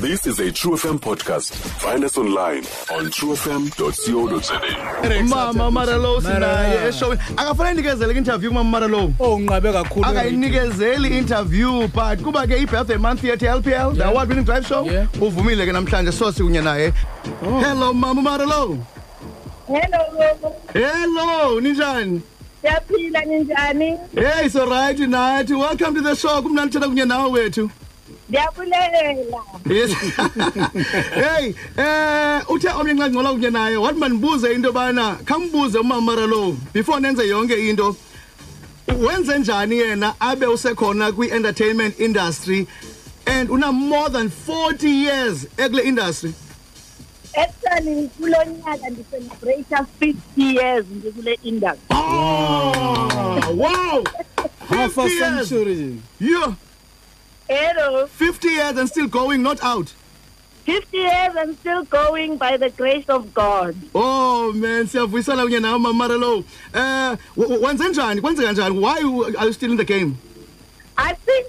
This is a True FM podcast. Find us online on truefm.co.za. mama maralo sinaye eshowini akafanele inikezele i-interview kumama maralo Oh unqabe kakhulu. akayinikezeli i-interview but kuba ke i-birthday month yethu LPL the award winning drive show Yeah. uvumile ke namhlanje so sikunye naye hello mama maralo Hello. hello ninjani Siyaphila ninjani? hey so right nathi welcome to the show kumnandi thina kunye nawe wethu Ndiyabulela. yes hey eh uthe omnye nxa ngcola kunye naye wathi mandibuze into yobana khambuze umama maralo before nenze yonke into wenze njani yena abe usekhona kwi-entertainment industry and una more than 40 years ekule industry Actually kulonyaka ndi celebrate 50 years ndikule industry. oh wow Half a 50 years. century. yeah Hello. 50 years and still going not out 50 years and still going by the grace of God. oh man siyavuyisana kunye nawe mama maralo eh w- wenze njani kwenzeka njani why are you still in the game I think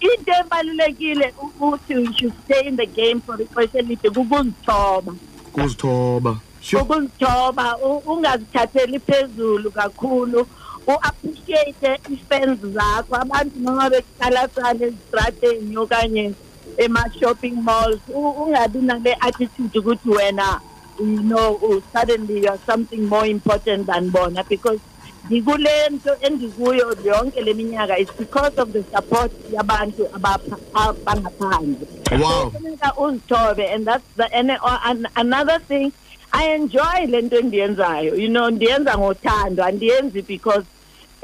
into ebalulekile ukuthi we should stay in the game for ixesha elide kukuzithoba. kuzithoba sure ukuzithoba ungazithatheli phezulu kakhulu u-appreciate i-fans zakho abantu noma bekucalasana ezitrateni okanye ema-shopping malls ungabi nale attitude ukuthi wena you know uh, suddenly you're something more important than bona because ngikule nto endikuyo yonke le minyaka is because of the support yabantu Wow. kufuneka uzithobe and that's the and, uh, another thing i enjoy le nto endiyenzayo you know ndiyenza ngothando andiyenzi because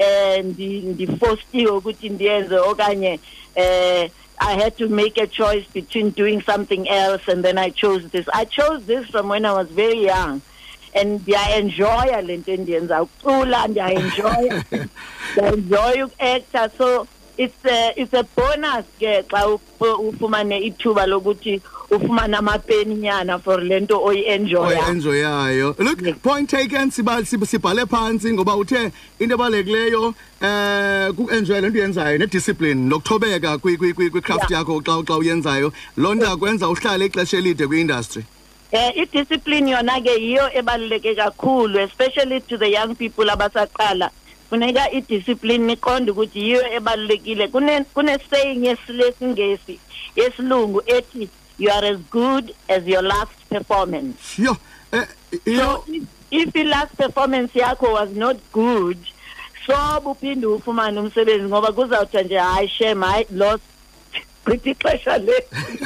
eh ndi ndiforsiwe ukuthi ndiyenze okanye eh I had to make a choice between doing something else and then I chose this. I chose this from when I was very young. And ndiyaenjoya le nto endiyenza ukucula ndiyaenjoya ndiyaenjoya uku-acta so it's a, it's a bonus ke xa uf- ufumane ithuba lokuthi ufumane amapeni nyana for le nto oyi-enjoya. Oyenjoyayo look Yes. point taken siba- sib- sibhale phantsi ngoba uthe into ebalulekileyo eh kuenjoya lento uyenzayo nediscipline nokuthobeka kwi- kwi- kwi- kwi-craft Yeah. yakho xa xa uyenzayo loo nto yakwenza uhlale ixesha elide kwi-industry. Eh i-discipline yona ke yiyo ebaluleke kakhulu especially to the young people abasaqala. Funeka i-discipline niqonde ukuthi yiyo ebalulekile. Kune kune saying yesilesingesi yesilungu ethi you are as good as your last performance. Yo eh so yo. If, if i-last performance yakho was not good sobe uphinde ufumane umsebenzi ngoba kuzawuthiwa nje hayi shem hayi lost chithi ixesha le.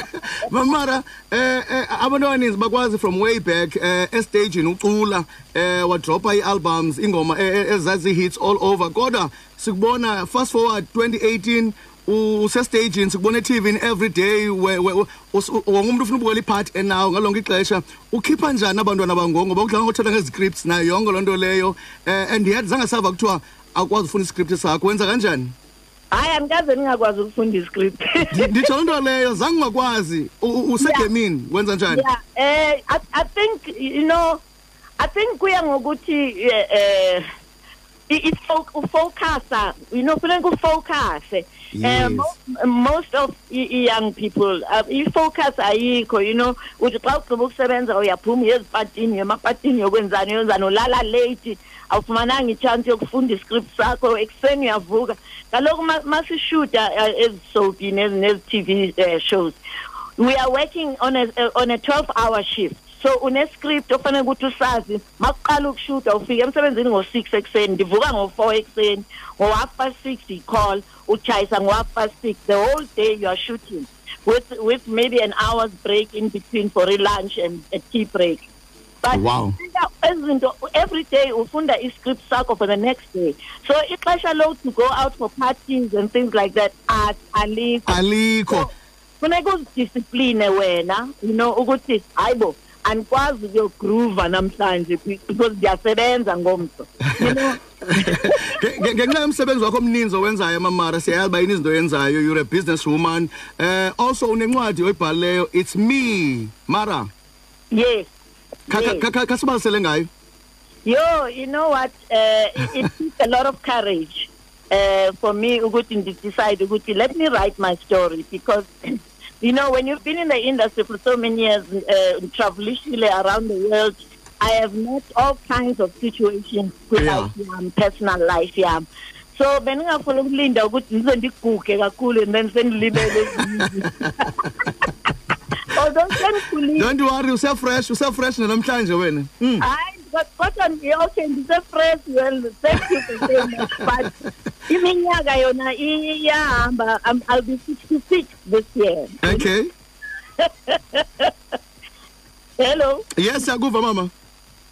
Mamara eh eh, abantu abaninzi bakwazi from way back eh estagini ucula eh wadropa ii-albums ingoma eh, eh, ezazi-hits all over. Kodwa sikubona fast forward 2018 usestagini sikubona eTVini every day we- we- we- us- u- wonke umuntu ufuna ubukela ipart enawo ngalonke ixesha. Ukhipha njani abantwana bangongo? Ngoba kudlanga ngothatha ngezi-scripts nayo yonke loo nto leyo. Eh and yet zange sava kuthiwa akwazi ufunda iscript sakho. Wenza kanjani? Hayi andikaze ndingakwazi ukufunda iscript. Ndi- nditsho loo nto leyo zange ungakwazi. U- u- usegemini wenza njani? Yeah eh I, i think you know i think kuya ngokuthi eh, eh i- i- fo- ufocusa you know funeka ufocus Yes. Eh, mo- most of i-young people uh, i-focus ayikho you know. Uthi xa ugqiba ukusebenza uyaphuma uye ezipatini emapatini yokwenzani yenzani ulala late awufumananga itshansi yokufunda iscript sakho ekuseni uyavuka. Kaloku ma- masishuta uh, ezisoapy nezi nezi-tv uh, shows. We are working on a, uh, on a 12 hour shift so unescript ofanele ukuthi usazi makuqala ukushuta ufika emsebenzini ngo-six ekuseni ndivuka ngo-four ekuseni ngo-half past six i-call utshayisa ngo-half past six the whole day you are shooting with, with maybe an hour's break in between for lunch and a tea break. But Wow. ezinto every day ufunda iscript sakho for the next day. So ixesha lo to go out for parties and things like that alikho. Alikho. Funeka uzidiscipline wena you know ukuthi hayibo andikwazi ukuyogroova namhlanje be- because ndiyasebenza ngomso. You know Nge- nge- ngenxa yomsebenzi wakho omninzi owenzayo mamara siyayazi uba yini izinto oyenzayo. You're a business woman eh also unencwadi oyibhalileyo it's me. Mara. Yes Kha- yes. kha- kha- khasibalisele ngayo? Yo, you know what? Uh, it, it takes a lot of courage uh, for me ukuthi ndi decide ukuthi let me write my story because you know, when you've been in the industry for so many years, uh, travelishly around the world, I have met all kinds of situations Yeah. um, personal life Yeah. So bengingafuna ukulinda ukuthi ngize ndiguge kakhulu and then sendilibele. Although sengikhulile don't worry usefresh usefresh namhlanje wena hayi but kodwa okay ndise-fresh well thank you for saying that but iminyaka yona i- iyahamba I'm- i'll be 66 this year okay hello yes siyakuva mama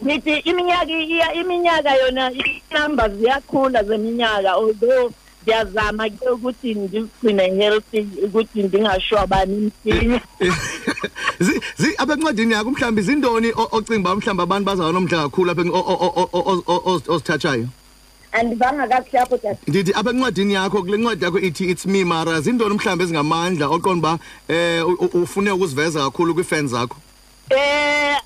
ngithi iminyaka iya iminyaka yona inamba ziyakhula zeminyaka although ngiyazama ke ukuthi ngizigcine healthy ukuthi ndingashwabani msinya Zi- zi apha encwadini yakho mhlawumbi zindoni o- ocinga uba mhlawumbi abantu bazaba nomdla kakhulu apha en- o- o- o- o- o- o- ozithatshayo andivanga apho tata ndithi apha encwadini yakho kule ncwadi yakho ithi it's me mara. Zindoni mhlawumbi ezingamandla oqonda uba um ufune ukuziveza kakhulu kwii-fans zakho? Eh,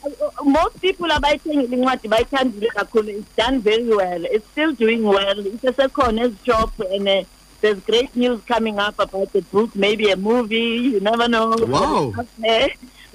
most people abayithengile incwadi bayithandile kakhulu. It's done very well. It's still doing well. Isesekhona ezishop and uh, there's great news coming up about the book maybe a movie you never know. Wow.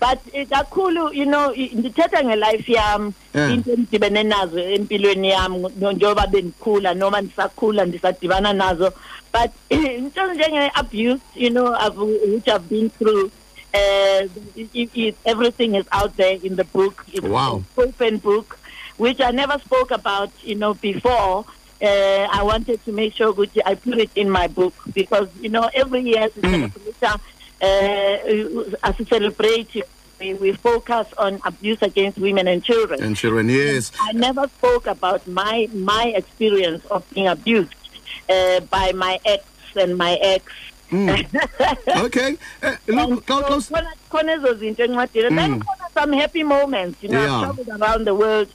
But eh, kakhulu you know ndithetha ngelife yam into endidibene nazo empilweni yam njengoba bendikhula noma ndisakhula ndisadibana nazo but into njenge-abuse you know I've, which i've been through uh, it, it, it, everything is out there in the book. It's Wow. open book, which I never spoke about, you know, before. Uh, I wanted to make sure that I put it in my book because, you know, every year as a celebrator, uh, as a celebrate, we, we focus on abuse against women and children. and children yes. I never spoke about my my experience of being abused uh, by my ex and my ex. okay. Eh, look xa- so ezo then some happy moments you know Yeah. I've traveled around the world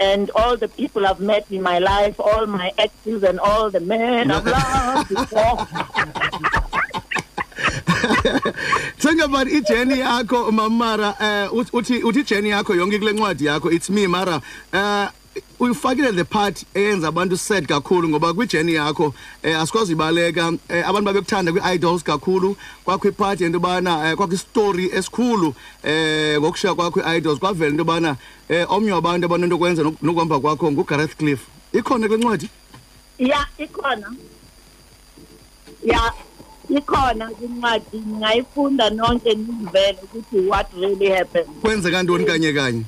and all the people I've met in my life all my exes and all the men I've loved before Think about ijeni yakho mamara eh ut- uthi uthi ijeni yakho yonke kule ncwadi yakho it's me mara eh uyifakile the part eyenza abantu sad kakhulu ngoba kwijeni yakho eh asikwazi ibaleka eh, abantu babekuthanda kwi-idols kakhulu kwakho ipart yento yobana eh, kwakho istory esikhulu eh ngokushiya kwakho i-idols. Kwavela into yobana eh omnye wabantu abanento kwenza nok- nokuhamba kwakho ngugareth cliff. Ikhona kule ncwadi? Ya ikhona. Ya ikhona kwincwadi ngingayifunda nonke nizivele ukuthi what really happened. Kwenzeka ntoni kanye kanye?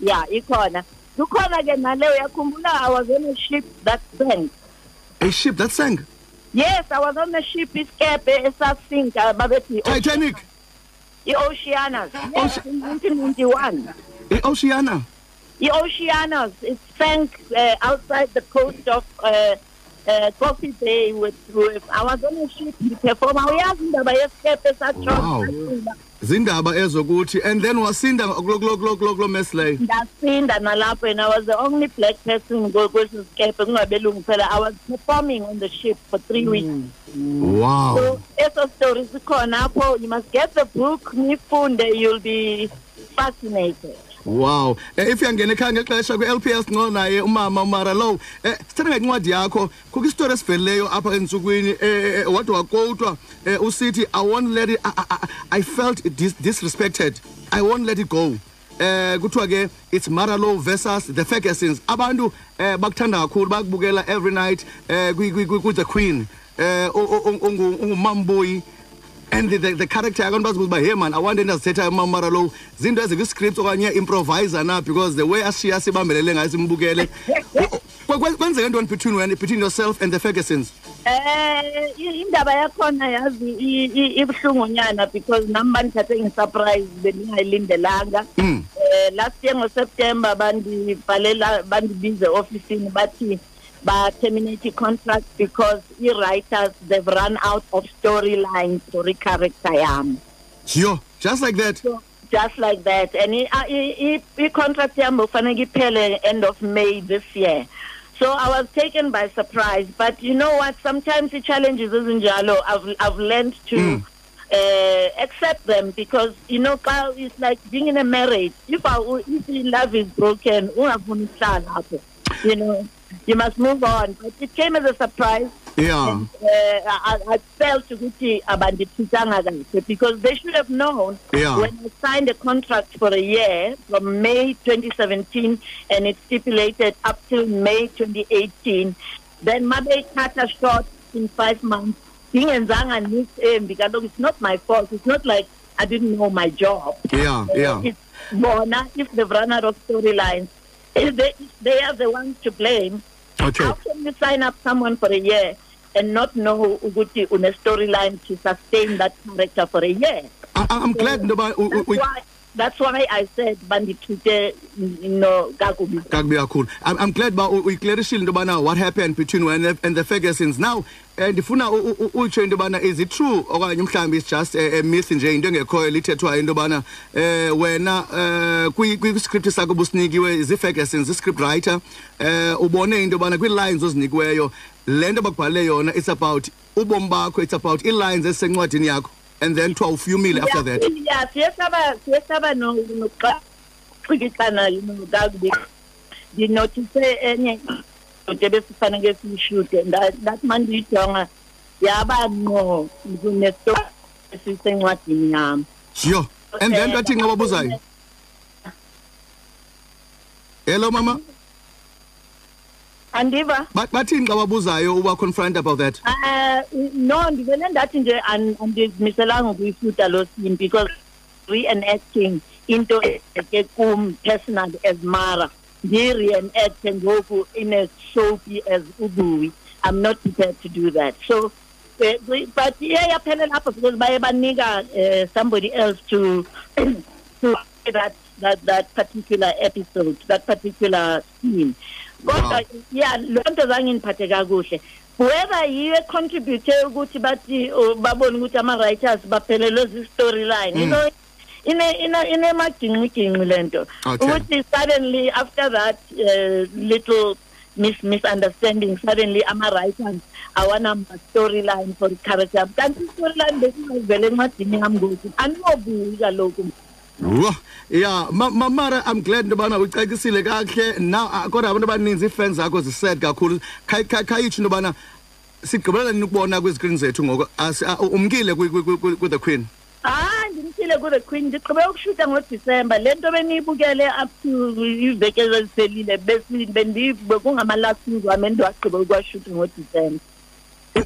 Ya ikhona. Kukhona ke naleyo yakhumbula I was on a ship that sank. A ship that sank? Yes, I was on the ship iskepe esasinka babethi titanic. i-Oceanos. Yes, in 1991. i-oceana. I-Oceanos, it sank uh, outside the coast of uh, uh, Coffee Bay with, with, I was on a ship ngiperform. Awuyazi indaba yesikepe Wow. satshona. zindaba ezokuthi and then wasinda kulo mess leyo ndasinda nalapho and I was the only black person kwe- kwesi sikepe kungabelungu phela. I was performing on the ship for three weeks. wow So eso story sikhona apho you must get the book nifunde you'll be fascinated. Wow. Eh, if uyangena ekhaya ngexesha kwi-LPL nqo naye umama umara Louw. Um sithetha ngencwadi yakho kukho isitori esiveleleyo apha entsukwini um wade wakowutwa um usithi i won't let it I, felt dis disrespected. I won't let it go. Eh kuthiwa ke it's Mara Louw versus the Fergusons. Abantu eh bakuthanda kakhulu bakubukela every night eh kwi- the queen. Eh ungumambuyi and the, the, the character yakantu bazibuza uba hey man awante into azithethayo umamara Louw zinto ezikwiscript okanye improvisa na because the way ashiya sibambelele ngayo simbukele Kwe- kwe- kwenzeke ntoni between wena between yourself and the fergusons? Eh i- indaba yakhona yazi i- i- ibuhlungonyana because nami bandithathe ngisurprise bendingayilindelanga Mm. eh last year ngoSeptember bandibhalela bandibize officeini bathi ba terminate i-contract because i-writers they've run out of storyline story character yam. Yo just like that? So just like that. And i- i- i- i-contract yami ufanele iphele end of may this year. So i was taken by surprise but you know what? Sometimes i-challenges ezinjalo i've, I've learned to Mm. uh, accept them because you know xa it's like being in a marriage. If I, if love is broken ungafuni ukuhlala lapho you know you must move on. But it came as a surprise. Yeah. Uh, I, I felt ukuthi abandithithanga kahle because they should have known Yeah. when I signed a contract for a year from May 2017 and it stipulated up till May 2018 then mabe thatha short in five months. Ingenzanga nisembi kaloku it's not my fault. It's not like I didn't know my job. Yeah yeah. It's bona if they've run out of storylines they, they are the ones to blame okay how can you sign up someone for a year and not know ukuthi une storyline to sustain that character for a year? I, I- i'm glad u- That's u- why that's why I said bandithute no kakubi. kakubi kakhulu I'm, i'm glad ba u- uyiklerishile into yobana what happened between wena and the fergusons now um ndifuna u- u- u- utsho into yobana is it true okanye mhlawumbi is just a, a myth nje into engekhoyo lithethwayo into yobana um wena um kwiscript sakho businikiwe zii-fergusons i-script writer um ubone into yobana kwii-lines ozinikiweyo le nto bakubhalele yona it's about ubomi bakho it's about ii-lines ezisencwadini yakho and then kuthiwa ufumile after that Yeah, siyesaba siyesaba no noxa xikixana no kakubi. Ndinothise enye into ebesifanele siyishude that man ndiyijonga yaba ngqo kunesto esisencwadini yami. yho and then bathi xa babuzayo hello mama Andiva? Bathini xa babuzayo about that Uh, no ndivele ndathi nje an- andizimiselanga ukuyifuta lo scene because reenacting into eke kum personal as Mara ndi-reenacte ngoku in as soapy as ubuwi i'm not prepared to do that. So eh, but iye yaphelela apho because baye banika uh, somebody else to to that that that particular episode that particular scene. Kodwa Wow. yeah loo nto zange ndiphathe kakuhle. Whoever yiyo econtribute ukuthi bathi oh, babone ukuthi ama-writers baphelelwe zi-storyline. You know ine ine inemagingxigingxi le nto Okay. ukuthi suddenly after that uh, little mis misunderstanding suddenly ama-writers awanama-storyline for i-character kanti i-storyline besingayivele encwadini yami ngoku andinobuyi kaloku Whoa. yeah ma- ma- mara i'm glad into yobana ucacisile kakuhle now ah, kodwa abantu abaninzi iifans zakho zised kakhulu Khay- khay- khayitsho into yobana sigqibelela nini ukubona kwizikrini zethu ngoko ah, umkile kwi-the queen hayi ndimthile ku-the queen. Ndigqibe ukushuta ngodisemba. Le nto beniyibukele up to iveke eziphelile besi- bendi- bekungama-last week wami endiwagqibe ukuwashuta ngodisemba.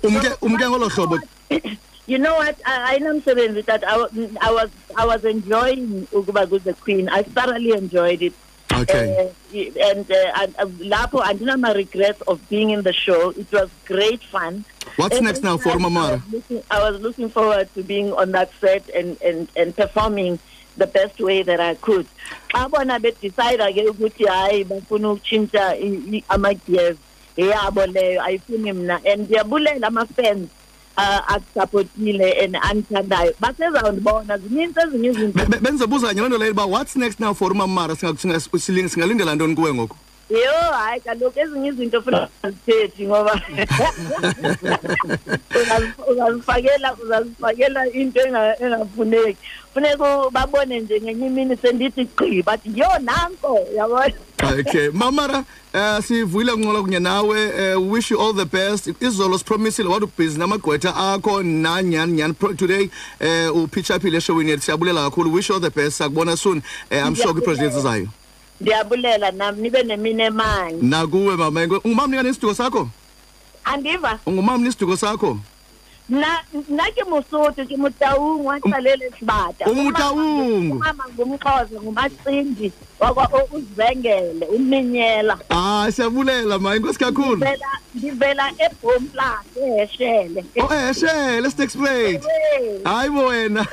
Umke umke ngolo hlobo. You know what? I- ayinamsebenzi that I, wa- I was I was enjoying ukuba ku the queen. I thoroughly enjoyed it. Okay. Uh, and uh, and, uh, lapho andinama regrets of being in the show. It was great fun. What's Every next now for Mamara? I was, looking, I was looking forward to being on that set and and and performing the best way that I could. Xa bona bedecide ke ukuthi hayi bafuna ukutshintsha i- i- ama-gears. Yabo leyo ayifuni mna and ndiyabulela ama-fans akusaphotile and anithandayo baseround bona zininzi ezinye izinto bendizobuza kanye loo nto leyo uba what's next now for umamara singalindela ntoni kuwe ngoku? Yo hayi kaloku ezinye izinto funa zithethi ngoba Ungazi- ungazifakela uzazifakela into enga- engafuneki funeka babone nje ngenye imini sendithi gqi bathi yo nanko yabona okay mamara um sivuyile kuncola kunye nawe uh, wish you all the best. Izolo sipromisile wathi ubhizi namagqwetha akho nanyani nyani Pro- today um upitchaphile eshowini yethu siyabulela kakhulu wish you all the best sakubona soon um i'm sure kwiiprojects ezayo ndiyabulela nami nibe nemini emanye. Nakuwe mama ungumamnika nesiduko sakho? Andiva. Ungumamni isiduko sakho? Na na ke mosoto ke motaung wa tsalele sebata umtaung mama ngumxhosa ngumacindi. Wakwa uzivengele uminyela. Hayi siyabulela ma inkosi kakhulu. Ndivela ndivela ebhomplaas eheshele. O eshele sitexplate hayi bo wena.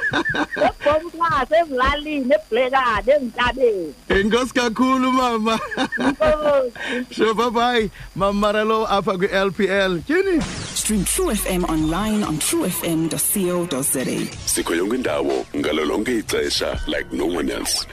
Ebhomplaas ezilalini eblekane ezintabeni inkosi kakhulu mama. Inkosi. sure bye bye mamara lo apha kwi-lpl tyhini? Stream True FM online on truefm.co.za. sikho yonke indawo ngalo lonke ixesha like no one else.